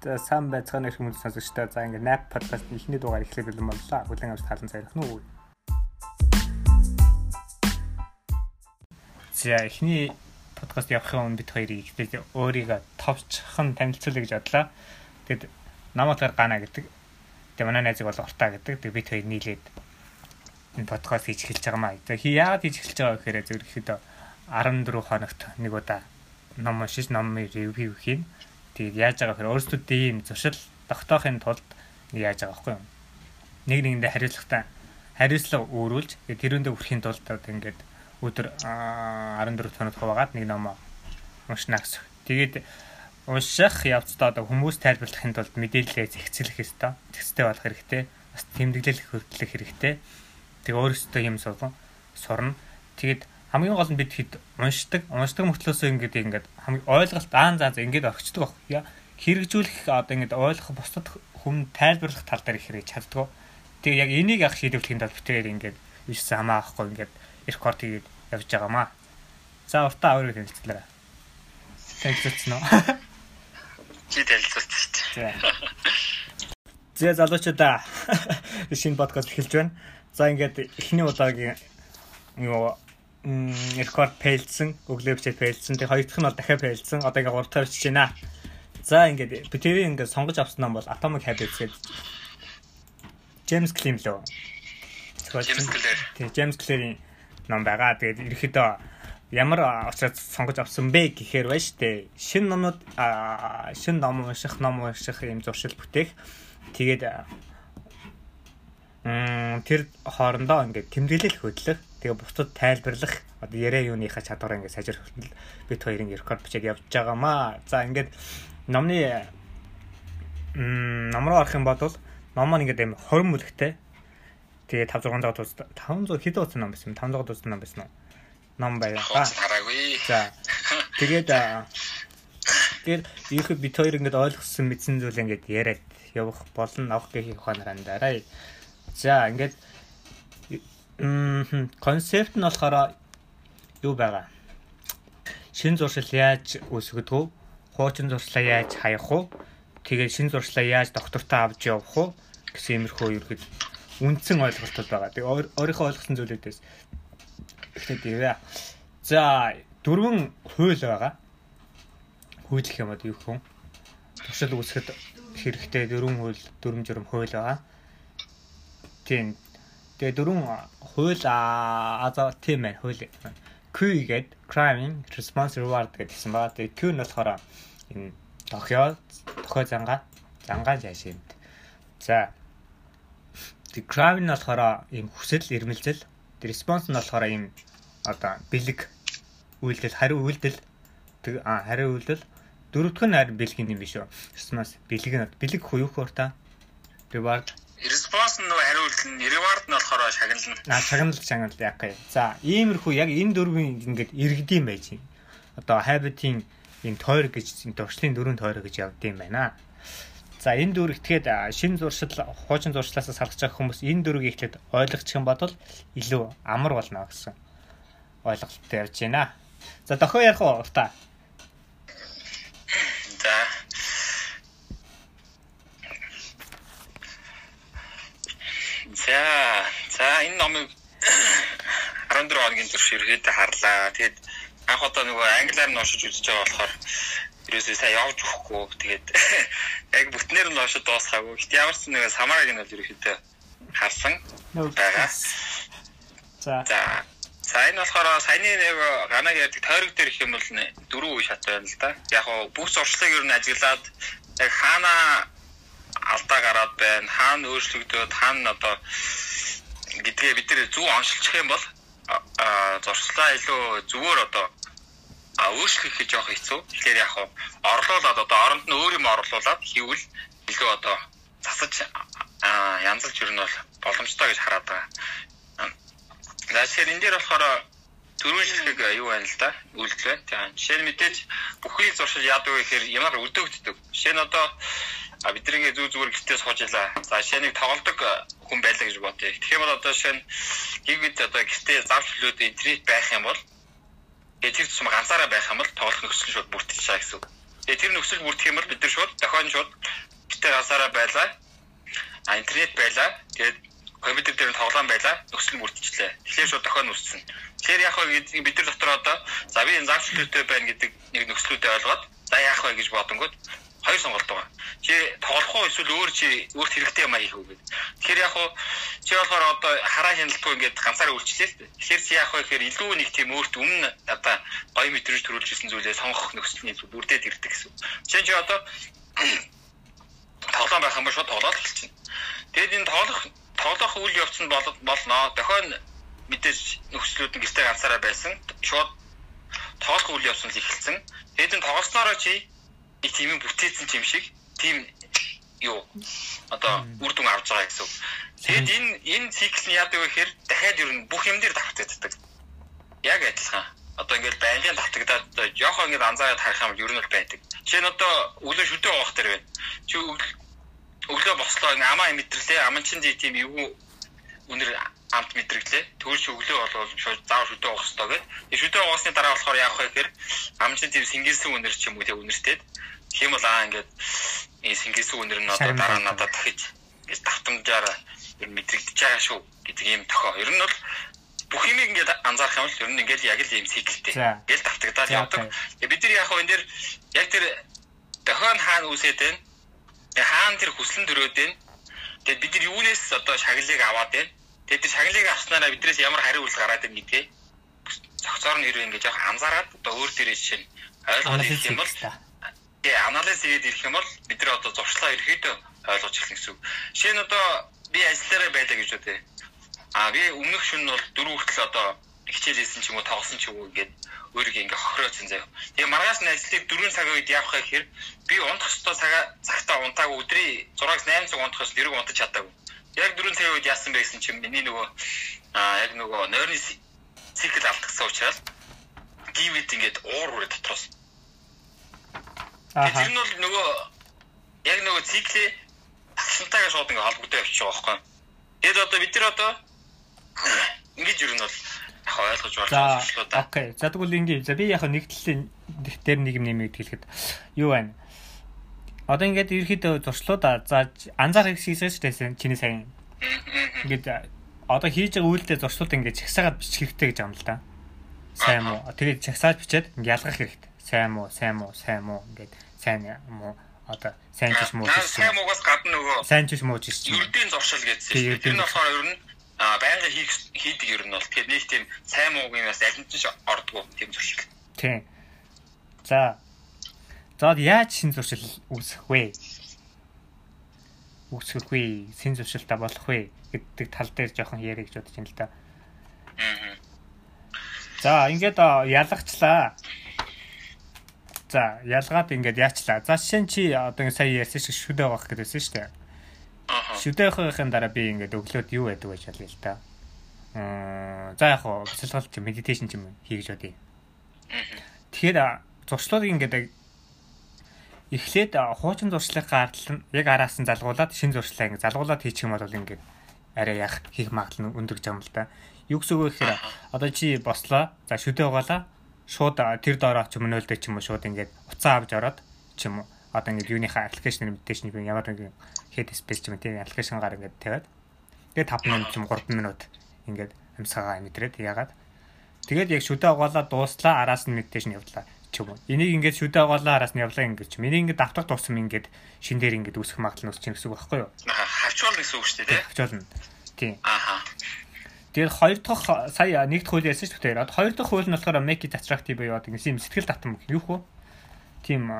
сайн байцгаана гэх юм сонсогчтой. За ингээд Nap podcast-ийн эхний дугаар эхлэх бэлэн боллоо. Хүлэн авч талан цайрах нь үү? За эхний подкаст явахын өмнө бид хоёрыг ихтэй өөрийгөө товчхон танилцуулъя гэж бодлоо. Тэгэд намайгаар гана гэдэг. Тэгээ манай найзыг бол уртаа гэдэг. Тэгээ бид хоёр нийлээд энэ подкаст хийж эхэлж байгаа маа. Тэгээ яагаад хийж эхэлж байгаа гэхээр зөв ихэд 14 хоногт нэг удаа ном уншиж номыг ревю хийн Тэгээд яаж байгаа гэхээр өөрсдөө ийм зуршил тогтоохын тулд яаж байгаа байхгүй юу? Нэг нэгэндээ хариуцлагатай хариуцлага өөрүүлж тэрүүндээ хүрэхийн тулд ингээд өдөр 14 хоног хуваагаад нэг ном уншна гэсэн. Тэгээд унших явцдаа одоо хүмүүс тайлбарлахын тулд мэдээлэлээ зэгцлэх ёстой. Зэгцтэй болох хэрэгтэй. Бас тэмдэглэл хөтлөх хэрэгтэй. Тэгээ өөрөөсөө юм сурна. Сурна. Тэгээд хамгийн гол нь бид хэд уншдаг уншдаг мөртлөөсөө ингээд ингээд хамгийн ойлголт аан заа заа ингээд орчдөг баг. Хэрэгжүүлэх одоо ингээд ойлгох бусдад хүм тайлбарлах тал дээр их хэрэг чаддгаа. Тэгээ яг энийг яг шийдвэрлэхийн тулд битээр ингээд биш самаа ахгүй ингээд рекорд хийгээд явж байгаамаа. За уртаа өөрөө танилцлаа. Танилцсан уу? Чи шүү дээ. За залуучуудаа шинэ подкаст эхэлж байна. За ингээд эхний удаагийн юу рекорд фейлдсэн, өглөөбчээ фейлдсэн. Тэг хоёр дахь нь бол дахиад фейлдсэн. Одоо ингээ гурав дахь очиж байна. За ингээд битэрий ингээ сонгож авсан ном бол Atomic Habits гэдэг James Clear лөө. James Clear. Тэг James Clear-ийн ном байгаа. Тэгээд ерөөхдөө ямар учраас сонгож авсан бэ гэхээр байна штэ. Шинэ номнууд шинэ ном унших, ном унших юм зуршил бүтээх. Тэгээд тэр хоорондоо ингээд тэмдэглэл хөдлөх Тэгээ бусдад тайлбарлах одоо яриа юуныхаа чадвараа ингээд сажирх бид хоёрын рекорд бичээд явж байгаамаа. За ингээд номны ном руу орох юм бол ном маань ингээд аим 20 бүлэгтэй. Тэгээ 5 600 дуус 500 хэд дуус ном байсан 500 дуус ном байсан уу? Ном байгаа. Хараагүй. За. Тэгээд тэгээд ийхүү бид хоёр ингээд ойлгосон мэдсэн зүйл ингээд яриад явах болно авах гэх ухаанаар андараа. За ингээд концепт нь болохоор юу байгаа? Шин зуршил яаж үүсгдэг вэ? Хуучин зуршлаа яаж хаях вэ? Тэгээд шин зуршлаа яаж доктортой авч явах вэ? гэсэн иймэрхүү ерхэд үндсэн ойлголтууд байгаа. Тэгээд өөрийнхөө ойлгосон зүйлүүдээс эхлээд ивэ. За дөрвөн хууль байгаа. Хууль гэх юм бол юу хүн? Туршил үүсгэхэд хэрэгтэй дөрвөн хууль, дөрвөн журам хууль байгаа. Тийм Тэгээ дөрвөн хууль аа тийм ээ хууль. Q гээд crime response reward гэдгийгсэн баа. Тэгээ Q нь болохоор энэ тохиол тохиол зангаа зангаа жаашимт. За. Тэг crime нь болохоор ийм хүсэл эрмэлзэл. Тэг response нь болохоор ийм одоо бэлэг үйлдэл хариу үйлдэл тэг а хариу үйлдэл дөрөвдөх нь харин бэлгийн юм биш үү. Response бэлэг нь бэлэг хуйх хуурта reward Response нь хариулт нь reward нь болохоор шагнална. Аа шагнал шагнал яг гай. За иймэрхүү яг энэ дөрвийн ингээд иргэдэм байж юм. Одоо habit-ийн энэ тойр гэж энэ туршлын дөрвөн тойр гэж явдсан байна. За энэ дөрөв ихтгэхэд шин зуршил хуучин зуршлаасаа салгаж байгаа хүмүүс энэ дөрвийг ихлэд ойлгочих юм бодвол илүү амар болно гэсэн ойлголттой ярьж байна. За дохио ярих уу урта? За За за энэ номыг 14 хоногийн турш ерөөдөө харлаа. Тэгээд анх удаа нөгөө англиар нь уншиж үзэж байгаа болохоор ерөөсөө сайн явж өгөхгүй. Тэгээд яг бүтнээр нь уншиж дуусгаагүй. Гэт ямар ч нэг самараг нь бол ерөөдөө харсан байгаа. За. За За энэ болохоор саяны нэг ганаг ярьдаг тойрог дээр их юм бол дөрөв үе шат байна л да. Яг гоо бүх зуршлыг ер нь ажиглаад яг хаана алдаа гараад байна. Хаана өөрчлөгдөд, хаана одоо гэдгээ бид нэр зөв оншилчих юм бол зуршлаа илүү зүгээр одоо өөрчлөх гэж явах хэцүү. Тэгэхээр яг орлуулад одоо оронд нь өөр юм орлуулад хийвэл илүү одоо засаж янзлж ирнэ бол боломжтой гэж хараад байгаа. За тэгэхээр энэ дээр болохоор дөрвөн ширхэг юу байна л да үйлдэл байна. За жишээ нь мэдээж бүхий зуршил яадаг вэ гэхээр ямар өдөөгддөг. Жишээ нь одоо А бид нэгээ зүү зүгээр гэртээ сууж илаа. За жишээ нэг тоглодог хүн байлаа гэж бодъё. Тэгэх юм бол одоо жишээ нь гигвид одоо гэртээ зав чөлөөд интернет байх юм бол тэгээ тэр тусам ганцаараа байх юм бол тоглох нөхцөл шууд бүртгэж чаа гэсэн үг. Тэгээ тэр нөхцөл бүрдэх юм бол бид нар шууд дохион шууд тэр хасаараа байлаа. А интернет байлаа. Тэгээд компьютер дээр нь тоглоом байлаа. Нөхцөл бүрдчихлээ. Тэгэхээр шууд дохион үүссэн. Тэгэхээр яг хөө бид нар дотор одоо за би энэ заавчлалтай байна гэдэг нэг нөхцлүүдээ ойлгоод за яах вэ гэж бодонгууд хоёр сонголт байгаа. Чи тоглох уу эсвэл өөр чи өөрт хэрэгтэй юм аа хийх үү гэдэг. Тэгэхээр яг хуу чи болохоор одоо хараа хяналтгүй ингээд ганцаараа үйлчлээ л дээ. Тэгэхээр чи яг хуу гэхээр илүү нэг тийм өөрт өмнө одоо гоё мэдрэмж төрүүлж ирсэн зүйлээ сонгох нөхцөлний бүрдээд ирдэг гэсэн. Жишээ чи одоо тоглоом байх юм ба шууд тоглоод эхэлчихнэ. Тэгээд энэ тоглох тоглох үйл явц нь болно. Дохойн мэдээж нөхцлүүд нь гэртээ ганцаараа байсан. Шууд тоглох үйл явц нь эхэлсэн. Тэгээд энэ тоглоснороо чи нэг тийм бүтээсэн юм шиг тийм юу одоо үр дүн авч байгаа гэсэн. Тэгэд энэ энэ цикл нь яадаг вэ гэхээр дахиад ер нь бүх юм дээр давтагддаг. Яг адилхан. Одоо ингээл байнгын давтагдаад жоохоо ингээд анзаараад харах юм ер нь бол байдаг. Жишээ нь одоо өглөө шүдээ уух дээр байна. Чи өглөө бослоо амаа мэдэрлээ. Аман чин тийм юу үнэр амт мэдрэглээ. Чи өглөө болвол шууд заав шүдээ уух хэрэгтэй гэдэг. Шүдээ уусны дараа болохоор яах вэ гэхээр аман чин тийм сингилсэн үнэр ч юм уу тийм үнэртэй Тийм бол аа ингээд энэ сингэс үнэр нь одоо дараа надад дахиж гэж давтамжаар ер мэдрэгдэж байгаа шүү гэдэг ийм тохоо. Ер нь бол бүх юм ингээд анзаарах юм бол ер нь ингээд яг л ийм циклтэй. Ингээд давтагдаад явдаг. Бид нар яг хөө энэ дэр яг тэр дохион хаана үсээд байна. Хаана тэр хүслэн төрөөд байна. Тэгээд бид нар юунаас одоо шагналыг аваад байна. Тэгээд тэр шагналыг авснараа биднээс ямар хариу үйл гараад байна гэдгээ зохицоор нь хэрэг ингээд яг анзаараад одоо өөр дээрээ чинь ойлгоод ирэх юм бол Тэгээ анализ хийгээд ирэх юм бол бид нар одоо зуршлаа ерөөдөө ойлгож эхлэх гэсэн үг. Жишээ нь одоо би ажиллаараа байлаа гэж үү. А би өмнөх шөнө бол дөрөв хүртэл одоо хичээл хийсэн ч юм уу тоглосон ч юм уу ингээд өөрийгөө ингээ хохирооцсон заяа. Тэгээ маргааш нь ажлыг 4 цагийн үед явах гэхээр би унтах ёстой цагаа цагтаа унтаагүй өдрийн 6-аас 8 цаг унтах ёстой дэрэг унтаж чадаагүй. Яг 4 цагийн үед яасан гэсэн чинь миний нөгөө аа яг нөгөө нойрны цикл алдагдсан учраас гівэд ингээд уур үрэ дотроос Тэр нь бол нөгөө яг нөгөө циклээ тасалтайгаа шууд ингээ холбогдоо явчих байгаа байхгүй. Тэгээд одоо бид нар одоо ингэж юу нь бол яг ойлгож байна шүү дээ. Окей. За тэгвэл ингээ за би яг нэгтлээ дээр нэг юм нэмээд хэлэхэд юу байна? Одоо ингээд ерөөхдөө зуршлуудаа за анзаарах хийсээс шүү дээ чиний сайн. Ингээд одоо хийж байгаа үйлдэл зуршлууд ингээд чагсаагаад бичих хэрэгтэй гэж юм л да. Сайн уу? Тэгээд чагсааж бичээд ингээд ялгах хэрэгтэй сайн муу, сайн муу, сайн муу ингээд сайн муу одоо сайн ч муу ч сайн муугаас гадна нөгөө сайн ч муу ч чинь ердийн зуршил гэсэн. Тэр нь болохоор ер нь а байнга хийх хийдэг ер нь бол тэгэхээр нэг тийм сайн муугийн бас аль нь ч ордгоо тийм зуршил. Тийм. За. За яаж шин зуршил үүсэх вэ? Үүсэх вэ? Шин зуршилтаа болох вэ гэдэг тал дээр жоохон ярих гэж бодож байна л да. За ингээд ялгчлаа. За ялгаад ингээд яачлаа. За жишээ нь чи одоо ингэ сая ярьсан шиг шүдэ авах гэдээсэн шүү дээ. Шүдэ авахын дараа би ингээд өглөөд юу байдаг гэж ялъя л да. Аа за яг хоо бясалгал чи медитейшн ч юм хийж бодъё. Тэгэхээр зуршлуудыг ингээд эхлээд хуучин зуршлын гардал нь яг араас нь залгуулад шин зуршлаа ингэ залгуулад хийчих юм бол ингээд арай яг хийх магадлал нь өндөр жам л да. Юу гэсэн үг вэ гэхээр одоо чи бослоо. За шүдэ угаалаа шууд тэр доороо ч юм нөлдөө ч юм уу шууд ингээд уцаа авч ороод ч юм уу одоо ингээд юуныхаа аппликейшн мэдээж нэг ямар нэг хэд спейс ч юм тийм аппликейшн гар ингээд тавиад тэгээд 5 минут ч юм 3 минут ингээд амьсгаа мэдрээд ягаад тэгээд яг шүдэ угаалаа дууслаа араас нь мэдээж нь явлаа ч юм уу. Энийг ингээд шүдэ угаалаа араас нь явлаа ингээд энийг ингээд давтах дууссан ингээд шин дээр ингээд үүсэх магадлал нь үүсчих гэсэн үг байхгүй юу? Хавчвал гэсэн үг шүү дээ хавчвал нь тийм ааха. Тэгээд хоёр дахь сая нэг дахь хууль ярьсан шүү дээ. Одоо хоёр дахь хууль нь болохоор make it attractive буюу одоо юм. Сэтгэл татам юу хөө? Тийм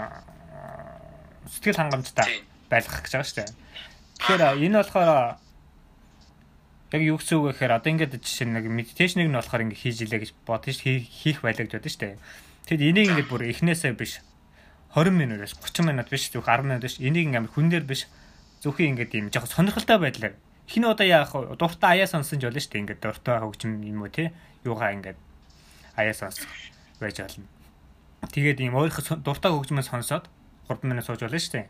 сэтгэл хангамжтай байлгах гэж байгаа шүү дээ. Тэгэхээр энэ болохоор яг юу гэсэн үг гэхээр одоо ингээд жишээ нэг медитейшнийг нь болохоор ингээд хийж илээ гэж бодож хийх байлаа гэж бодсон шүү дээ. Тэгэд энийг ингээд бүр эхнээсээ биш 20 минутаас 30 минут биш зөвхөн 10 минут биш энийг ингээд хүн дээр биш зөвхөн ингээд юм жоохон сонирхолтой байдлаар хин одоо яах вэ? Дуртай аяа сонсон ч болно шүү дээ. Ингээд дуртай хөгжим юм уу те? Юугаа ингээд аяа сонс байж болно. Тэгээд ийм өөрийнхөө дуртай хөгжмөө сонсоод 3 минут сууж болно шүү дээ.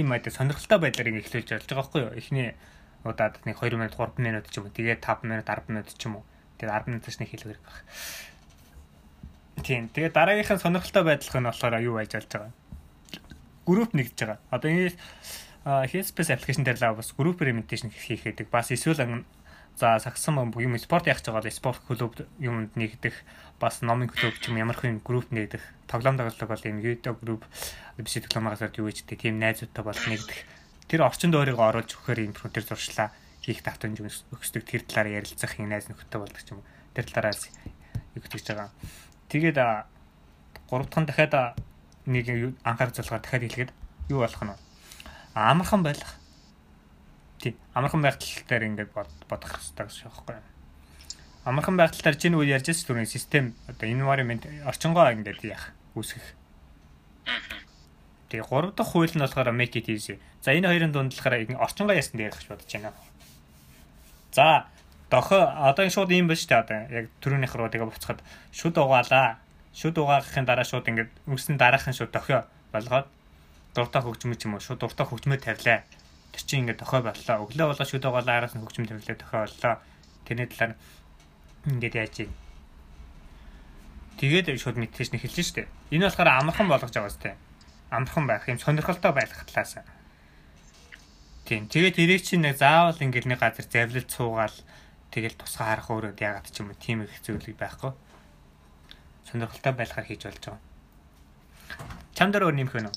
Ийм мэдээ сонирхолтой байдлаар ингэ эхлүүлж болж байгаа байхгүй юу? Эхний удаад нэг 2 минут 3 минут ч юм уу. Тэгээд 5 минут 10 минут ч юм уу. Тэгээд 10 минутаас нэг хэрэг баг. Тийм. Тэгээ дараагийнхын сонирхолтой байдлах нь болохоор юу байж болж байгаа. Групп нэгдэж байгаа. Одоо энэ Headspace application дээр л бас групп implementation хийх гэдэг. Бас эсвэл за сагсан юм спорт яах гэж байгаа бол спорт клуб юмд нэгдэх, бас номын клуб ч юм ямар хүн групп нэгдэх, тоглоом тоглох бол энэ видео групп биш дипломагаас юу гэж тийм найзуудтай болох нэгдэх. Тэр орчинд өөрийгөө оруулж өгөхөр энэ тэр зуршлаа хийх давтамж өгсдөг тэр талаар ярилцах юм найз нөхдөд болдог ч юм. Тэр талаараа юу гэж байгаа. Тэгээд 3 дахь дахиад нэг анхаарах зорилгоор дахиад хэлгээд юу болох нь амархан байх. Тийм. Амархан байхтал дээр ингээд бодох хэрэгтэй үг байхгүй юу? Амархан байхтал дээр чинь үе ярьж байгаа түрүүний систем одоо environment орчингоо ингээд яах үүсгэх. Тэгээ 3 дахь хууль нь болохоор make it easy. За энэ хоёрын дунд болохоор орчингоо яасан дээр гэж бодож байна. За дохо одоо шууд юм шүү дээ одоо яг төрөөнийх рүү тэгээ буцахад шүд угаалаа. Шүд угаахын дараа шууд ингээд үгсэн дараахан шууд дохио болгоод дуртай хөгжмөд юм уу шууд дуртай хөгжмөд тавилаа. Тэр чинь ингээд дохио боллоо. Өглөө болоо шүд угаалаа араас нь хөгжмөд тавилаа дохио боллоо. Тэрний талаар ингээд яаж юм. Тэгээд шууд мэдээж нэг хэлж штэ. Энэ болохоор амархан болгож байгаа сте. Амархан байх юм сонирхолтой байх талаас. Тийм. Тэгээд тэрийг чинь нэг заавал ингээд нэг газар завлил цуугаал тэгэл тусгай харах өөрөө яагаад ч юм уу тийм их зүйлийг байхгүй. Сонирхолтой байлахаар хийж болж байгаа. Чам дээр өөр нэмэх вэ?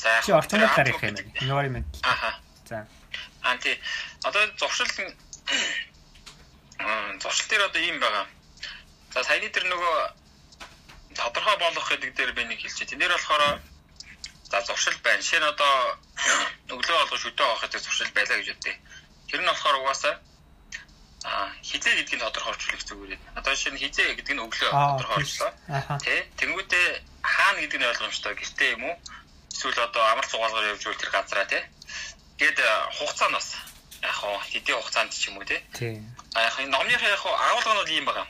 За чи орчмод тарих юм. Environment. Аха. За. Аа тий. Одоо зуршил зуршил дээр одоо ийм байгаа. За саяны тэр нөгөө тодорхой болгох гэдэг дээр би нэг хэлчихэ. Тэнээр болохоор за зуршил байна. Нь одоо өглөө болгож өдөө авах гэдэг зуршил байлаа гэж бодъё. Тэр нь болохоор угаасаа а хизээ гэдгийг тодорхойлчих зүгээр. Одоо шинэ хизээ гэдэг нь өглөө тодорхойллоо. Тэ? Тэнгүүтээ хаана гэдэг нь ойлгомжтой гэртээ юм уу? Эсвэл одоо амар цугаалгаар явж үйл тэр газараа тэ? Гээд хугацаа нь бас яг хоо хэдийн хугацаанд ч юм уу тэ? А яг энэ номныхаа яг агуулга нь бол ийм байгаа.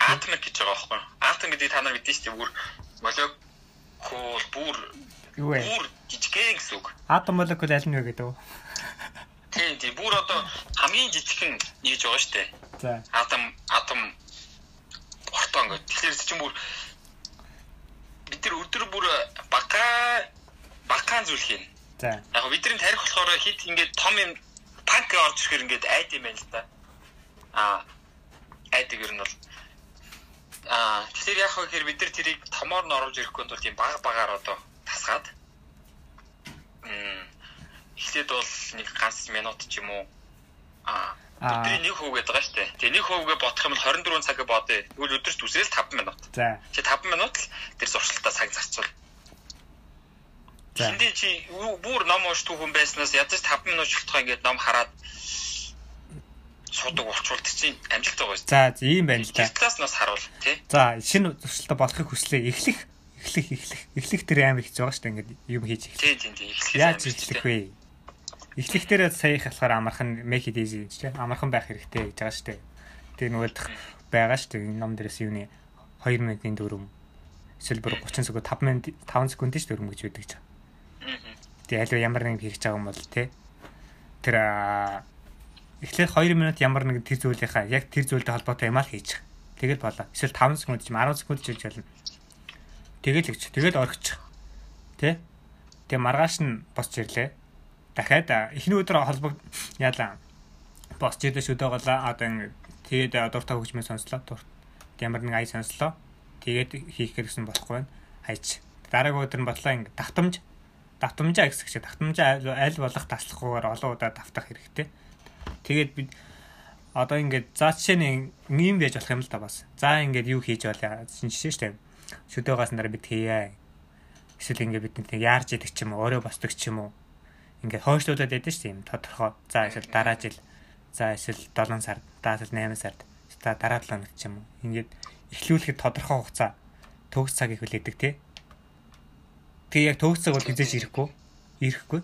Атомик гэж байгаа байхгүй юу? Атом гэдэг та нар мэдэн шүү дээ. Бүр молекул бүр юу вэ? Бүр жижигхэн гэсэн үг. Атом молекул аль нь вэ гэдэг үү? Тийм тийм бүр одоо хамгийн жижигхэн нэгж байгаа шүү дээ. За. Атом атом протон гэдэг. Тэгэхээр чинь бүр бид нар өдөр бүр бака бакаан зүйл хийн. За. Яг бидний тарих болохоор хит ингээд том юм панк орж ирэхээр ингээд айд юм байна л да. Аа айдаг ер нь бол аа тэгэхээр яг хөө бид нар тэрийг томоор нь оруулж ирэхгүй тул тийм баг багаар одоо тасгаад эхлээд бол нэг ганц минут ч юм уу аа өдрийн нэг хөвгээд байгаа шүү дээ. Тэгээ нэг хөвгээ бодох юм бол 24 цаг бодъё. Тэгвэл өдөрт үсрэл 5 минут. За. Чи 5 минут л тэр зуршилтаа цаг зарцуул. За. Энд чи бүр ном уншдаг хүн байснаас ядаж 5 минут шилтгоо ингээд ном хараад судаг болчвол чинь амжилт байгаа шүү. За, ийм байна л да. Талаас нас харуул, тий. За, шинэ зуршилтаа болохыг хүслээ. Эхлэх, эхлэх, эхлэх. Эхлэх тэр аим их байгаа шүү дээ. Ингээд юм хийж эхлэх. Тий, тий, тий. Эхлэх. Яаж эхлэх вэ? Эхлэхдээ саях болохоор амархан make it easy гэж тийм амархан байх хэрэгтэй гэж байгаа шүү дээ. Тэгээ нөгөө дах байгаа шүү дээ. Ном дээрээс юуны 2 минутын дөрөв эсвэл бүр 30 секунд 5 минут 5 секунд ч дөрөв гэж байдаг ч. Тэгээ аль ямар нэг хийж байгаа юм бол тий. Тэр эхлээд 2 минут ямар нэг тэр зүйлийнхаа яг тэр зүйлтэй холбоотой юм аа л хийж. Тэгэл болоо. Эсвэл 5 секунд ч 10 секунд ч хийж болно. Тэгэл гэж. Тэгэл орхичих. Тэ? Тэгээ маргааш нь босч ирлээ дахиад эхний өдөр холбог яалаа босч идэж шүдэ голаа одоо ингэ тэгээд дуртай хөгжмөө сонслоо. Дурт ямар нэг ай сонслоо. Тэгээд хийх гэсэн болохгүй байна. Хайч. Дараагийн өдөр нь бодлоо ингэ давтамж. Давтамжаа гэсэн чинь давтамжаа аль болох таслахгүйгээр олон удаа давтах хэрэгтэй. Тэгээд бид одоо ингээд за жишээ нь ийм байж болох юм л та бас. За ингээд юу хийж болоо жишээ штэ. Шүдэгээс нараа бид хийе. Эсвэл ингээд бид нэг яарж идэх ч юм уу өөрөө босдог ч юм уу ингээд хойшлуулад байдаг шүү юм тодорхой. За эсвэл дараа жил за эсвэл 7 сард, за эсвэл 8 сард, за дараа 7 хоногт ч юм уу. Ингээд эхлүүлэхэд тодорхой хугацаа төгс цагийг хүлээдэг тий. Тэгээ яг төгс цаг бол хизээж ирэхгүй. Ирэхгүй.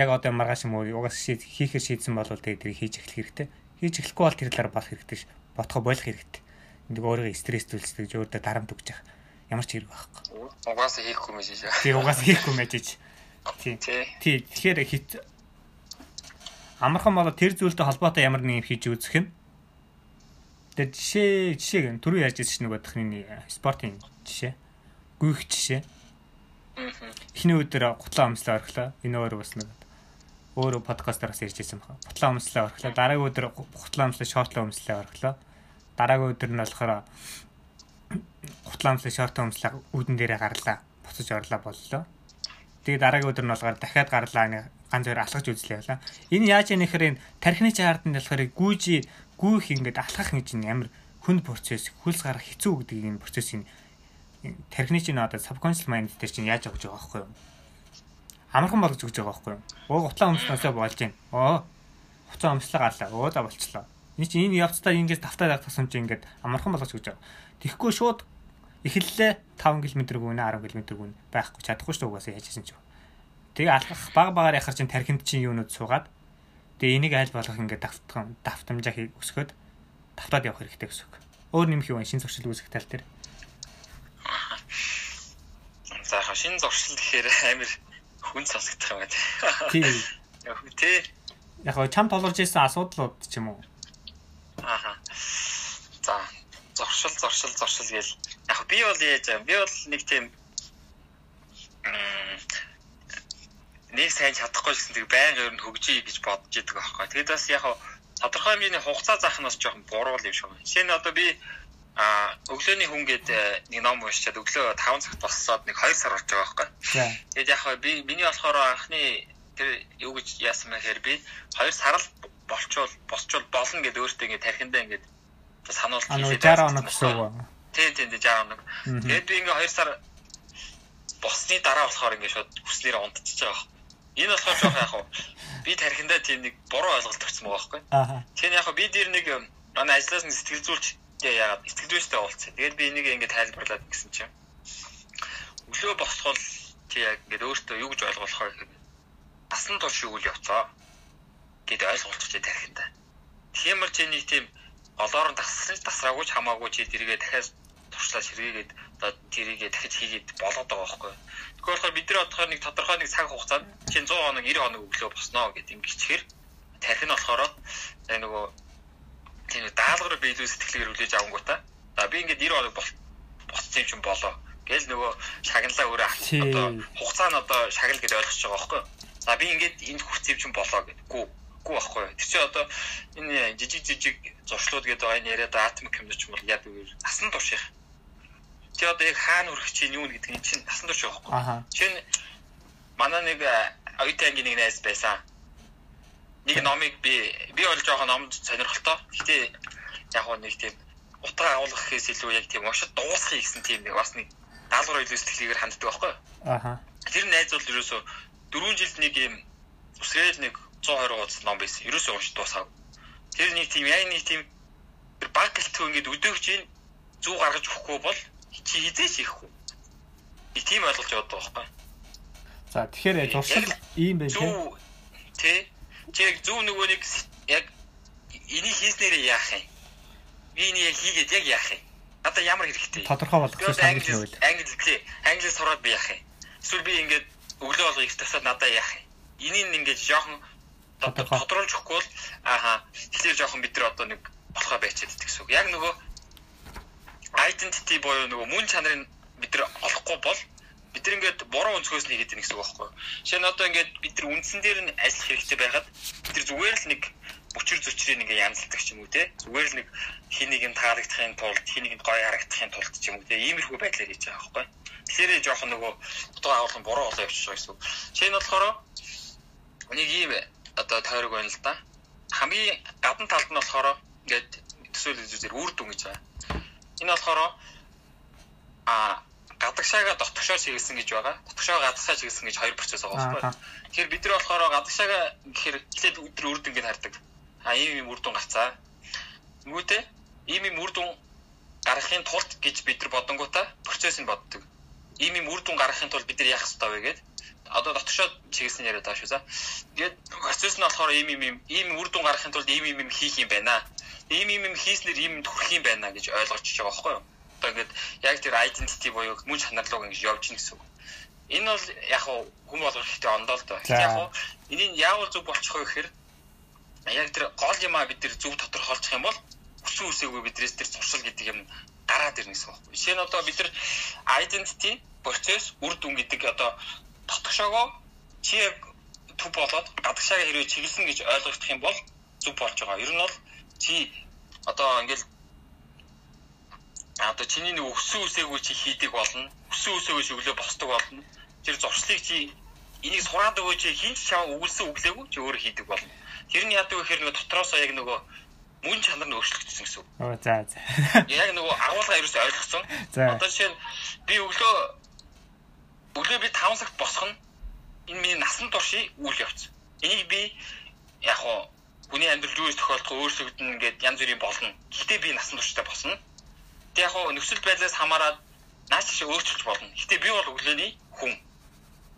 Яг одоо маргааш юм уу угаас хийхээр шийдсэн бол тэгээ тэрийг хийж эхлэх хэрэгтэй. Хийж эхлэхгүй бол тэр талаар болох хэрэгтэй ш. Бодхоо болох хэрэгтэй. Энд өөрийгөө стресс зүйлсдэг өөртөө дарамт өгч явах. Ямар ч хэрэг байхгүй. Угаасаа хийхгүй мэж. Тэгээ угаасаа хийхгүй мэж Тий. Тий. Тэгэхээр хит амархан болоо тэр зүйлтэй холбоотой ямар нэг юм хийж үзэх нь. Тэр жишээ жишээ гэн түрүү яаж ирсэн нэг бодохны спортын жишээ. Гүйх жишээ. Эхний өдөр гутлаа өмслөө орхлоо. Энэ өөр бас нэг өөрөө подкастараас ярьж байсан байна. Гутлаа өмслөө орхлоо. Дараагийн өдөр гутлаа өмслөө шортлоо өмслөө орхлоо. Дараагийн өдөр нь болохоор гутлаа өмслөө шортлоо өмслөө үүдэн дээрээ гарлаа. Буцаж орлоо боллоо. Тэгээ дараагийн өдөр нь болохоор дахиад гарлаа нэг ганц хоёр алхаж үзлээ явлаа. Энэ яаж яа нэхэр энэ тархины чаардын болохоор гүүжи гүүх ингээд алхах гэж амар хүнд процесс хөлс гарах хэцүү гэдэг энэ процессыг тархины чинь одоо subconscious mind дээр чинь яаж өгч байгаа байхгүй юу? Амархан болгож өгч байгаа байхгүй юу? Оо гутлаа өмснөөсөө болж байна. Оо хуцаа өмслөө гарлаа. Оо за болчлоо. Энэ чинь энэ явцдаа ингээс тавтаа даг тусам чинь ингээд амархан болгож өгч байгаа. Тэгэхгүй шууд эхэллээ 5 км гүнэ 10 км гүнэ байхгүй чадахгүй шүү угаасаа яаж хийсэн ч. Тэгээ алхах баг багаар яхаар чинь тархинд чинь юунууд суугаад тэгээ энийг аль болох ингээд давтгам давтамжаа хийг өсгөхөд давтаад явах хэрэгтэй гэсэн үг. Өөр нэмэх юм шин зуршил үүсгэх тал дээр. За яг шинэ зуршил гэхээр амар хүн сонсогдох юм байна. Тийм. Яг тий. Яг гоо чам толгорж исэн асуудлууд ч юм уу. Ааха. За зуршил зуршил зуршил яг би бол яаж юм би бол нэг тийм нэг сайн чадахгүй гэсэн тэг байнга ер нь хөгжиж гэж бодож идэг аахгүй. Тэгэд бас яг тодорхой хэмжээний хугацаа заах нь бас жоохон буруу юм шиг байна. Жишээ нь одоо би а өглөөний хүн гээд э, нэг ном уншичаад өглөө 5 цагт болсоод нэг 2 сар болж байгаа байхгүй. Тэгээд яг би миний болохоор анхны тэр юу гэж яасан мэхээр би 2 сар л болчвол босчвол болно гэд өөртөө ингэ тархиндаа ингэ сануулт хийлээ. 60 хоног гэсэн үг. Тийм тийм 60 хоног. Тэгээд би ингээ 2 сар босны дараа болохоор ингээ шууд хүснээр унтчихж байгаа. Энэ болохоор жоох яг уу би тархиндаа тийм нэг буруу ойлголт өгсөн байгаа байхгүй. Тэгэхээр яг би дэр нэг манай ажлаас нэг сэтгэл зүйч яагаад сэтгэлдвэстэй уулзсан. Тэгээд би энийг ингээд тайлбарлаад гисэн чинь өглөө босхол тий яг ингээд өөртөө юу гэж ойлгох вэ гэхээр насан турш юу л явцаа гэд ойлголцож тарихтаа. Тиймэр чи нэг тийм олоор нь тасраж тасраагүй ч хамаагүй чи тэргээ дахиад туршлаа сэргээгээд одоо тэрийгээ дахиж хийгээд болоод байгаа байхгүй. Тэгэхээр болохоор бид нар бодохоор нэг тодорхой нэг цаг хугацаанд чинь 100 хоног 90 хоног өглөө босноо гэд ингэчихэр тарих нь болохоор нөгөө тийм даалгавар би илүү сэтгэлээр хүлээж авангуудаа. За би ингээд 90 хоног болцсон юм чинь болоо. Гэл нөгөө шагналаа өөрөө одоо хугацаа нь одоо шагнал гэж ойлгож байгаа байхгүй. За би ингээд энд хүрсэн юм чинь болоо гэдэггүй. Гүү байхгүй. Тэр чинь одоо энэ жижиг жижиг зуршлууд гэдэг энэ яриад ч юм бол яд үгээр насан турш Тэ одоо яг хаана хүрэх чинь юу гэдэг нь чинь насан турш байхгүй. Чинь манай нэг оюутан ангийн нэг найз байсан нэг номыг би би бол жоохон номд сонирхолтой. Гэтэ яг гоо нэг тийм утга агуулгах гэхээс илүү яг тийм уншид дуусгахыг гэсэн тийм нэг бас нэг даалгавар илүү сэтгэлээр ханддаг байхгүй. Аха. Тэр найз бол ерөөсөө 4 жилд нэг юм үсрээл нэг 120 хуудас ном байсан. Ерөөсөө уншид дуусав. Тэр нэг тийм яг нэг тийм баг гэлтөө ингээд өдөөгч ин зүү гаргаж өгөхгүй бол чи хизээч ихгүй. Би тийм ойлгож яваад байгаа байхгүй. За тэгэхээр зуршил ийм байх тийм. Тэ чи яг зөв нөгөө нэг яг энийг хийснээрээ яах юм? Би энийг яг хийгээд яг яах юм? Надаа ямар хэрэгтэй? Тодорхой болгох гэсэн англи англи тий. Англиар сураад би яах юм? Эсвэл би ингээд өглөө болго их тасаад надаа яах юм? Энийг ингээд жоохон тодруулж өгөхгүй бол ааха тэгэхээр жоохон бид нар одоо нэг болохоо байчаад идэх гэсэн үг. Яг нөгөө identity буюу нөгөө мөн чанарыг бид нар олохгүй бол бид нар ингээд буруу өнцгөөс нь хийгээд байна гэсэн үг байхгүй. Жишээ нь одоо ингээд бид нар үндсэн дээр нь ажиллах хэрэгтэй байхад бид нар зүгээр л нэг бүчир зүчрийг ингээ янзалдаг ч юм уу те. Зүгээр л нэг хин нэг юм таалагдахын тулд хин нэг гоё харагдахын тулд ч юм уу те. Иймэрхүү байдлаар хийж байгаа байхгүй. Тэгэхээр жоохон нөгөө утга агуулгын буруу болоо явчих гэсэн үг. Жишээ нь болохоор нэг ийм одоо тойрог байна л да. Хамгийн гадна талд нь болохоор ингээд төсөөлөл үзээр үр дүн гэж байгаа. Энэ болохоор а гадагшаага дотгошоо чиглэсэн гэж байгаа. Дотгошоо гадагшаа чиглэсэн гэж хоёр процесс байгаа байхгүй. Тэгэхээр бид нар болохоор гадагшаага гэхээр эхлээд өдөр үрд ингээд хардаг. А ийм юм үр дүн гарцаа. Нүгүтээ ийм юм үр дүн гаргахын тулд гэж бид нар бодонгуудаа процессыг боддог. Ийм юм үр дүн гаргахын тулд бид нар яах ёстой вэ гэдэг одоо дотгошоо чиглэсэн яриад байгаа шүү за. Тэгээд процесс нь болохоор ийм ийм ийм үр дүн гаргахын тулд ийм ийм хийх юм байна. Ийм ийм хийснээр ийм төрөх юм байна гэж ойлгож байгаа байхгүй юу? одоо ингээд яг тэр identity буюу мөн чанар руу ингэж явж гин гэсэн үг. Энэ бол яг хүн болгох хэрэгтэй ондоо л доо. Яг энийг яавал зөв болчих вэ гэхээр яг тэр гол юмаа бид тэр зөв тодорхойлчих юм бол хүсэн үсээгүй бидрээс тэр зуршил гэдэг юм гараад ирнэ гэсэн байна. Жишээ нь одоо бид нар identity, процесс, үр дүн гэдэг одоо дотгошоогоо чи яг төв болоод гадагшаага хэрвээ чиглэсэн гэж ойлгох юм бол зүг болж байгаа. Ер нь бол чи одоо ингээл одоо чиний нэг өссөн үсээгүй чи хийдэг болно. Өссөн үсээгүй чи өглөө босдог болно. Тэр зуршлыг чи энийг сураад өгөө чи хин ч чам өгүүлсэн өглөөгүй чи өөрөө хийдэг болно. Тэр нь яадаг вэ гэхээр нөгөө дотроосоо яг нөгөө мөн чанар нь өөрчлөгдсөн гэсэн үг. Оо за за. Яг нөгөө агуулга ерөөсөй ойлгосон. Одоо жишээ нь би өглөө өглөө би 5 цагт босох нь энэ миний насан туршийн үйл явц. Энийг би яг хуу хүний амьдрал юу тохиолдох өөрчлөгдөн ингээд янз бүрийн болно. Гэхдээ би насан туршдаа босно. Тэг яг хуу нөхцөл байдлаас хамаарат наач шиг өөрчилж болно. Гэхдээ би бол өглөөний хүн.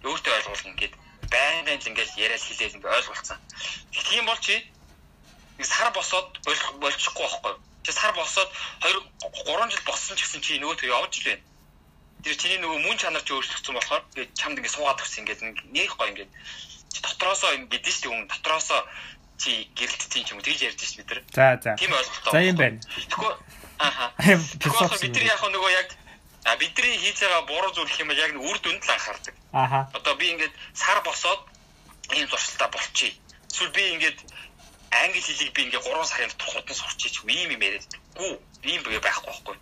Өөртөө ойлгуулна гэд байнгын л ингээд яриад хэлээд ингээд ойлголцсон. Тийм бол чи нэг сар босоод болчихгүй байхгүй. Чи сар босоод 2 3 жил болсон ч гэсэн чи нөгөөтөө явж л байна. Тэр чиний нөгөө мөн чанар чи өөрчлөгдсөн болохоор чамд ингээд суугаад өгсөн ингээд нэг гоё ингээд дотроосоо ингээд дээ шүү дээ хүн дотроосоо чи гэрэлтсэн ч юм тэгж ярьж шүү бид нар. За за. Тийм ойлголтоо. За юм байна. Тэгэхгүй ааха. Тэгэхээр бид нар яг нөгөө яг а бидний хийж байгаа буруу зүйл гэх юм бол яг үр дүнд л анхаардаг. Ааха. Одоо би ингээд сар босоод ийм зуршилтаа болчихъя. Эсвэл би ингээд англи хэлийг би ингээ 3 сарын дотор хурдан сурчиж ийм юм яриад. Гүү, ийм бай байхгүй байхгүй.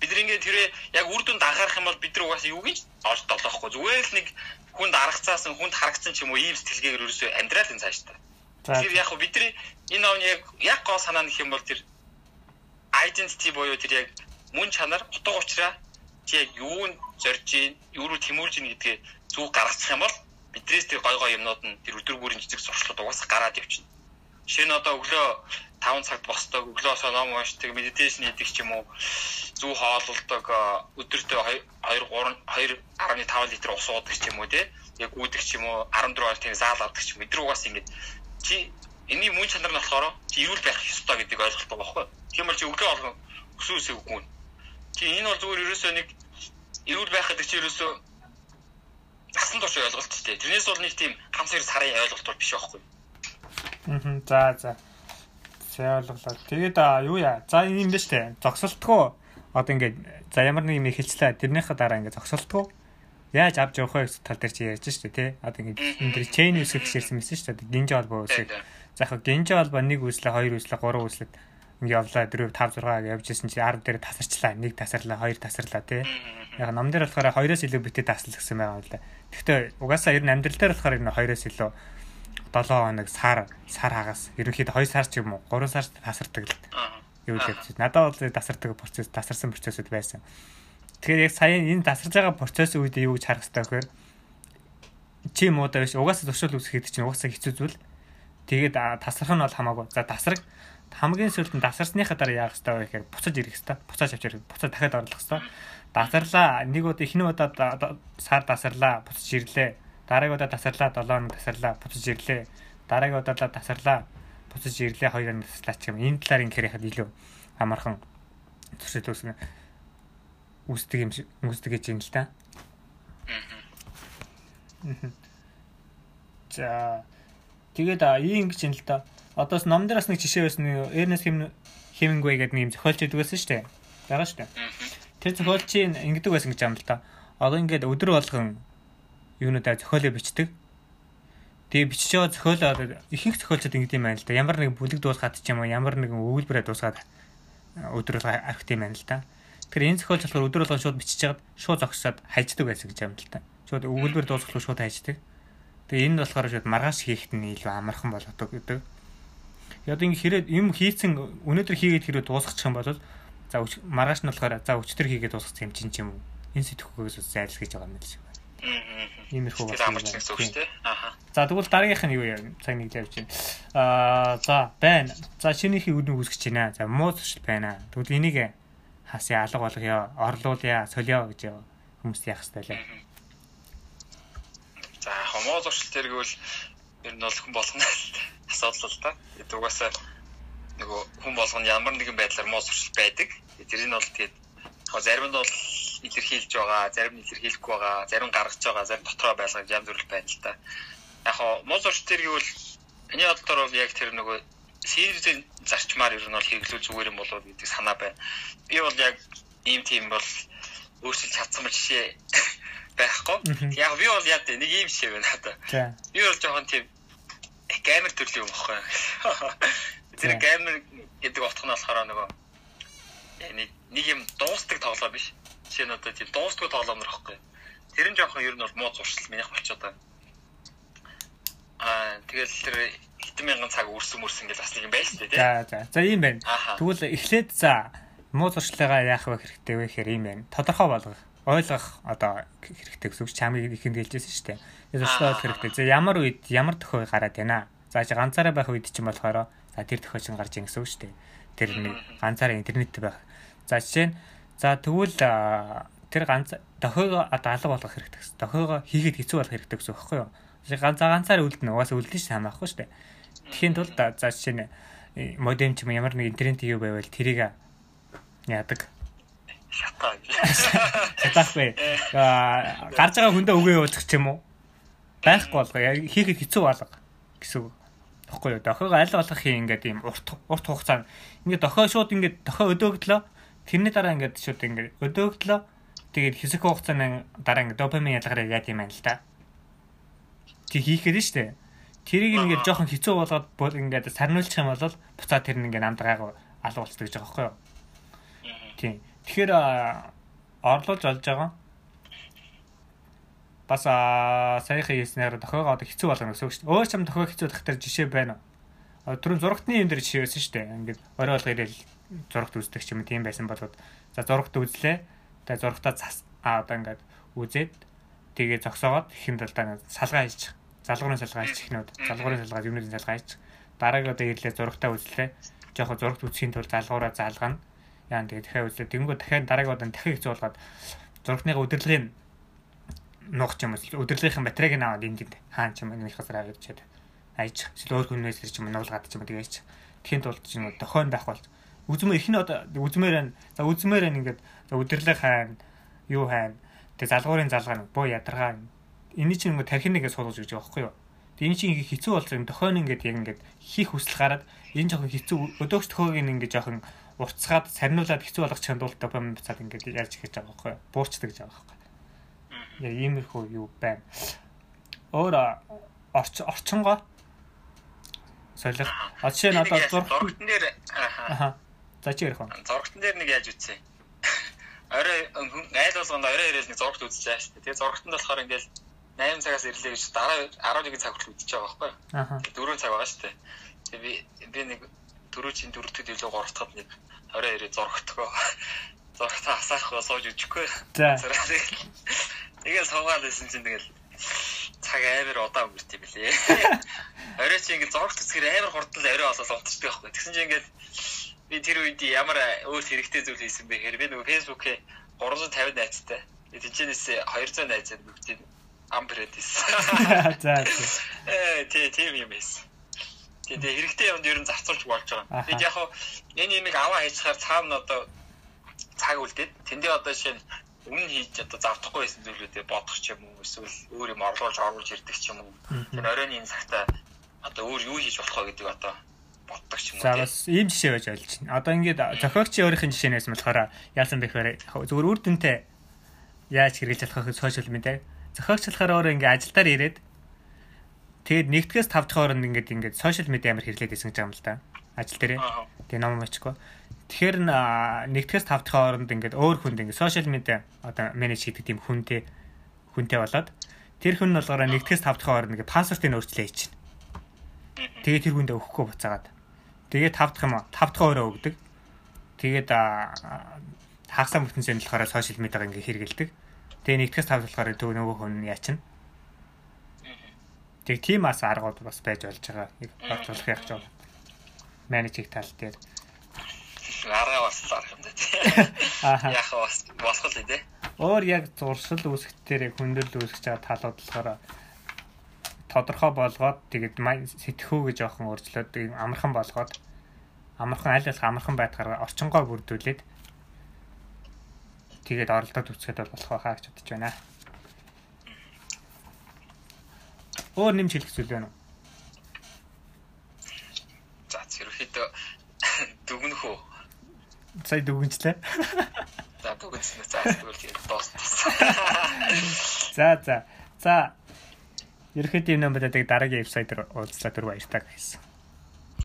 Бид нар ингээ тэрэ яг үр дүнд анхаарах юм бол бид нар угаасаа юу гэж олж долоохгүй. Зүгээр л нэг хүнд аргацаасан, хүнд харагцсан ч юм уу ийм сэтгэлгээгээр ерөөсөө амьдрал энэ цааш та. Тэгэхээр яг бидний энэ овны яг яг гол санаа нөх юм бол тэр identity буюу тэр яг мөн чанар утга учраа чи яг юунд зорж ийн, юу руу тэмүүлж ийн гэдгээ зүг гаргацах юм бол бидрээс тэр гой гой юмнууд нь тэр өдөр бүрийн жижиг зуршлууд угаасаа гараад явчихна. Жишээ нь одоо өглөө 5 цагт босдог, өглөөсөө ном уншдаг, медитейшн хийдэг ч юм уу, зүү хооллолдог, өдөртөө 2 3 2.5 литр ус уудаг ч юм уу тий. Яг үүдэх ч юм уу, 14 хоног тийм заал авдаг ч юм. Өдөр угаас ингэж чи энэний мөн чанар нь болохоор чи эрүүл байх ёстой гэдэг ойлголт байгаа байхгүй. Тийм бол чи өглөө болгон өсөө өсөө үгүй. Чи энэ бол зүгээр ерөөсөө нэг эрүүл байх гэдэг чи ерөөсөө насан турш ойлголт ч тийм. Тэрнээс бол нэг тийм ганц хоёр сарын ойлголт бол биш байхгүй. Аа за за. Сайн ойлголоо. Тэгээд юу яа? За юм байна штэ. Зогсолтгоо одоо ингээд за ямар нэг юм хэлцлээ. Тэрнийхээ дараа ингээд зогсолтгоо яаж авч явах вэ гэсэн тал дээр чи ярьж штэ тий. Одоо ингээд энэ дэр чейн үсгэх гэсэн мэсэн штэ. Гинжи холбоо үсгэх. За яг гинжи холбоо нэг үслээ, хоёр үслээ, гурван үслээд ингээд явлаа 4 5 6 гэж явж исэн чи 10 дээр тасарчлаа. Нэг тасарлаа, хоёр тасарлаа тий. Яг нам дээр болохоор хоёроос илүү битээ таслах гэсэн байгаа юм л да. Гэхдээ угаасаа ер нь амьдрал дээр болохоор энэ хоёроос илүү 7 хоног сар сар хагас ерөнхийдөө 2 сар ч юм уу 3 сар тасардаг л юу гэж надад бол тасардаг процесс тасарсан процессуд байсан. Тэгэхээр яг сая энэ тасарж байгаа процессын үед юу гэж харах хэрэгтэй вэ? Чи муудаа биш угаасаа туршил үүсгэхэд чинь угаасаа хэцүү зүйл. Тэгээд тасрах нь бол хамаагүй. За тасраг хамгийн сүүлд нь тасарсныхаа дараа яах хэрэгтэй вэ гэхээр буцаж ирэх хэрэгтэй. Буцааж авч ирэх. Буцаад дахиад орлох хэрэгтэй. Дасарлаа. Нэг удаа эхний удаа сар дасарлаа. Буцаж ирлээ Дараагийн удаа тасарлаа 7 хоног тасарлаа буцаж ирлээ. Дараагийн удаа тасарлаа буцаж ирлээ 2 хоног таслаа ч юм. Энэ талаар ингээр яхад илүү амархан туршид үүсгэн үүсдэг юм шиг үүсдэг гэж юм л та. За тэгээд ийм гэж юм л та. Одоос ном дээр бас нэг жишээ байсан нь Ernest Hemingway гэдэг нэг юм зохиолч идэг байсан шүү дээ. Байгаа шүү дээ. Тэр зохиолчийн ингэдэг байсан гэж юм л та. Одоо ингээд өдөр болгон юунуудаа зохиолоо бичдэг. Тэгээ бичиж байгаа зохиолоо ихэнх зохиолчид ингэдэм юм байна л да. Ямар нэг бүлэг дуусгаад ч юм уу, ямар нэгэн өгүүлбэрээ дуусгаад өдөр болго архит юм байна л да. Тэгэхээр энэ зохиолч болохоор өдөр болгон шууд бичиж хагаад шууд зогсоод хайждаг байсан гэж да. Шууд өгүүлбэр дуусгах шууд хайждаг. Тэгээ энэ болохоор шууд маргааш хийхэд нь илүү амархан болгодог гэдэг. Яг ингэ хэрэг юм хийцэн өнөөдөр хийгээд хэрэг дуусгачих юм бол за маргааш нь болохоор за өчтөр хийгээд дуусгах юм чинь юм. Энэ сэтгэхүйгээс зайлсхийж байгаа юм л шиг байна. Иймэрхүү бас юм байна. Ааха. За тэгвэл дараагийнх нь юу яа? Цаг нэг л явж байна. Аа за байна. За шинийхийг үднэ үүсгэж байна. За муу зуршил байна. Тэгвэл энийг хасаа алга болгоё. Орлуулъя, солио гэж хүмүүс яах хэрэгтэй лээ. За хомоо зуршил тэргүүл ер нь бол хүн болгоно асуудал л да. Тэгээд угаасаа нөгөө хүн болгоно ямар нэгэн байдлаар муу зуршил байдаг. Тэр нь бол тэгээд зарим нь бол илэрхийлж байгаа, зарим нь илэрхийлэхгүй байгаа, зарим гаргаж байгаа, зарим дотроо байлгаж янз бүр байна л та. Яг хоо муз урч тэр гэвэл миний бодлоор бол яг тэр нөгөө сервисийн зарчмаар ер нь бол хэрэглүүл зүгээр юм болоо гэдэг санаа байна. Би бол яг ийм тийм бол өөрчилж чадсан жишээ байхгүй. Яг би бол яа нэг ийм жишээ байна надаа. Би бол жоохон тийм геймер төрлийн юм баггүй. Тэр геймер гэдэг утга нь болохоор нөгөө нэг нэг юм дуустдаг тоглоом биш. Жишээ нь одоо тийм дуустдаг тоглоом нэрхгүй. Тэр нь жоохон ер нь бол муу зуршил минийх болчиход байна. Аа тэгэл тэр хэдэн мянган цаг үрсэн мөрсөн гэж бас нэг юм байл шүү дээ. За за. За ийм байна. Тэгвэл эхлээд за муу зуршлаагаа яах вэ хэрэгтэй вэ гэхээр ийм байна. Тодорхой болгох, ойлгох одоо хэрэгтэй гэсэн үг чамыг ихэнд хэлжсэн шүү дээ. Тэгээд зуршлаа ойлгох хэрэгтэй. За ямар үед ямар төхөө гараад байна. За чи ганцаараа байх үед чинь болохоор за тэр төхөө чинь гарч ийн гэсэн үг шүү дээ. Тэр нэг ганцаараа интернет байх. За жишээ нь за тэгвэл тэр ганц дохойгоо одоо алга болгох хэрэгтэй. Дохойгоо хийхэд хэцүү болох хэрэгтэй гэсэн үг байхгүй юу? Ганц ганцаар үлдэнэ. Угаасаа үлдэн ш хамаахгүй шүү дээ. Тэхийн тулд за жишээ нь э, модем ч юм ямар нэг интернет юу байвал тэрийг яадаг. Шатаа. Шатаахгүй. Аа гарч байгаа хүндээ өгөө явуулчих ч юм уу? Байхгүй болго. Хийхэд хэцүү болго гэсэн үг. Тэгэхгүй юу? Дохойгоо аль болох юм ингээд ийм урт урт хугацаанд ингээд дохой шууд ингээд дохой өдөөгдлөө тэрний дараа ингээд шууд ингээд өдөөгдлөө тэгээд хэсэг хугацааны дараа ингээд допамин ялгараа яа гэм байна л да тий хийхэд нь штэ. Тэрийг ингээд жоохон хэцүү болгоод ингээд сарниулчих юм бол буцаад тэр нь ингээд намдгаагаа алга болцдог гэж байгаа байхгүй юу? Тийм. Тэгэхээр орлуулж олж байгаа. Бас саяхан хийснээр тохиогоо одоо хэцүү болгоно гэсэн үг шүү дээ. Өөр ч юм тохиог хэцүү дахтар жишээ байна. Түрүүн зурагтны юм дээр жишээ байсан шүү дээ. Ингээд орой болго ирээл зурагт үздэг ч юм тийм байсан болоод за зурагт үзлээ. Тэгээ зурагтаа цас аа одоо ингээд үзээд тэгээ зогсоогоод ихэнд талдаа салгаа хийж залгуурын салгаа хийчих гинүүд залгуурын салгаа юмнуудын салгаа хийчих дараагийн одоо ирлээ зурагтаа үзлээ. Жоохон зурагт үзхийн тулд залгуураа заалгана яа тэгээ дахиад үзлээ. Тэнгүү дахиад дараагийн удаа дахиад хэцүү болгоод зурагтныхаа удирдлагын нуух юм уу удирдлагын батарейг нь аваад энд хаан ч юм газар аваад чад айж эсвэл өөр хүнээс ч юм нуулгаад ч юм тэгэж тхийн тулд ч юм дохойн байх бол үзмээр ихний одоо үзмээр байна за үзмээр байна ингээд удирдлага хаана юу хаана тэгээ залгуурын залгаа боо ядаргаа энэ чинь ингээ тархиныг суулгаж өгч байгаа байхгүй юу. Тэгээ энэ чинь ингээ хэцүү болсон юм дохойн ингээд яг ингээд хийх хүсэл гараад энэ жоохон хэцүү өдөөгч төхөөг ингээ жоохон уртцгаад сарниулаад хэцүү болгох чандуул допамин буцаад ингээд яаж хийж байгаа байхгүй юу. Буурчдаг гэж байгаа байхгүй юу. Яг иймэрхүү юу байна. Өөр орч орчонгоо солих. А жишээ нь одоо зургтан дээр аа. За чи ярих уу? Зургтан дээр нэг яаж үтсэ? Орой айл болгонд орой ирэл нэг зургт байгаа шүү дээ. Тэгээ зургтанд болохоор ингээд 8 цагаас ирлээ гэж дараа 11 цаг хүртэл үдчихэж байгаа байхгүй. Аа. 4 цаг байгаа шүү дээ. Тэгээ би би нэг дөрөвчийн дөрөвдөд илүү гуравтахад нэг орой ирээ зургтгоо. Зургтаа асаахгүй сууж өчөхгүй. За. Тэгэл суугаад байсан чинь тэгэл цаг амар удаа өнгөрт юм билээ. Орой чи ингээд зургт үсгээр амар хурдан орой болоод унтчихдаг байхгүй. Тэгсэн чинь ингээд би тэр үед ямар өөр хэрэгтэй зүйл хийсэн бэ гэхээр би нөгөө фэйсбүүкээ 350 найзтай. Тэнчэнээс 200 найзад бүгдийг амбрэд ийсэн. За. Э тий тийм юм байсан. Тэгээ хэрэгтэй юмд ер нь зарцуулж болж байгаа. Тэгээд яг хуу энэ юмыг аваа хийчихээр цаана одоо цаг үлдээд тэндээ одоо жишээ нь өмнө хийж одоо завдахгүй байсан зүйлүүдээ бодох ч юм уу эсвэл өөр юм орлуулж оруулж ирдэг ч юм уу. Тэр оройн энэ цагта одоо өөр юу хийж болох вэ гэдэг одоо боддог ч юм уу. За бас ийм жишээ байж болж байна. Одоо ингээд зохиогчийн өөрийнх нь жишээнээс болохоор яасан бэхээр зөвхөн үр дүнтэй яаж хэрэгжилж болох вэ сошиал медиа зохиогчлохоор өөрөө ингээ ажилдаар ирээд тэгээд нэгдгээс 5 дахь хооронд ингээд ингээд сошиал медиа амар хэрэглээд байсан гэж байгаа юм л да. Ажил дээрээ. Тэгээ ном мочгүй. Тэгэхээр нэгдгээс 5 дахь хооронд ингээд өөр хүнд ингээд сошиал медиа одоо менеж хийдэг тийм хүнтэй хүнтэй болоод тэр хүн нь болохоор нэгдгээс 5 дахь хооронд ингээд пассвортыг өөрчлөө хийж чинь. Тэгээ тэр хүндээ өгөхгүй буцаагаад. Тэгээ 5 дахь юм 5 дахь өөрөө өгдөг. Тэгээд хагасаа бүтэнсэнд болохоор сошиал медиаг ингээд хэрэгэлдэг. Тэгээ нэгтгэс тав болохоор төв нөгөө хүн яачна. Тэг тийм ас аргууд бас байж болж байгаа. Нэг бодлох яг ч менежик тал дээр арга бас арга юм даа. Аа. Яг бас болох л дээ. Өөр яг зуршил үүсгэтээр хүндэл үүсгэж байгаа талууд болохоор тодорхой болгоод тэгээд сэтгхүү гэж жоохон өөрчлөөд амархан болгоод амархан аль болох амархан байдлаар орчингоо бүрдүүлээд тэгээд оролдоод үсгээд бол болох байхаа гэж бодож байна. Өөр нэмж хэлэх зүйл байна уу? За зэрэг хөө. Сая дүгнчлээ. За дүгнсэн. За тэгвэл дууссан. За за. За. Ерхэд юм нэмээд дараагийн вебсайтаар уулзлаа дөрөв баяртай гайсан.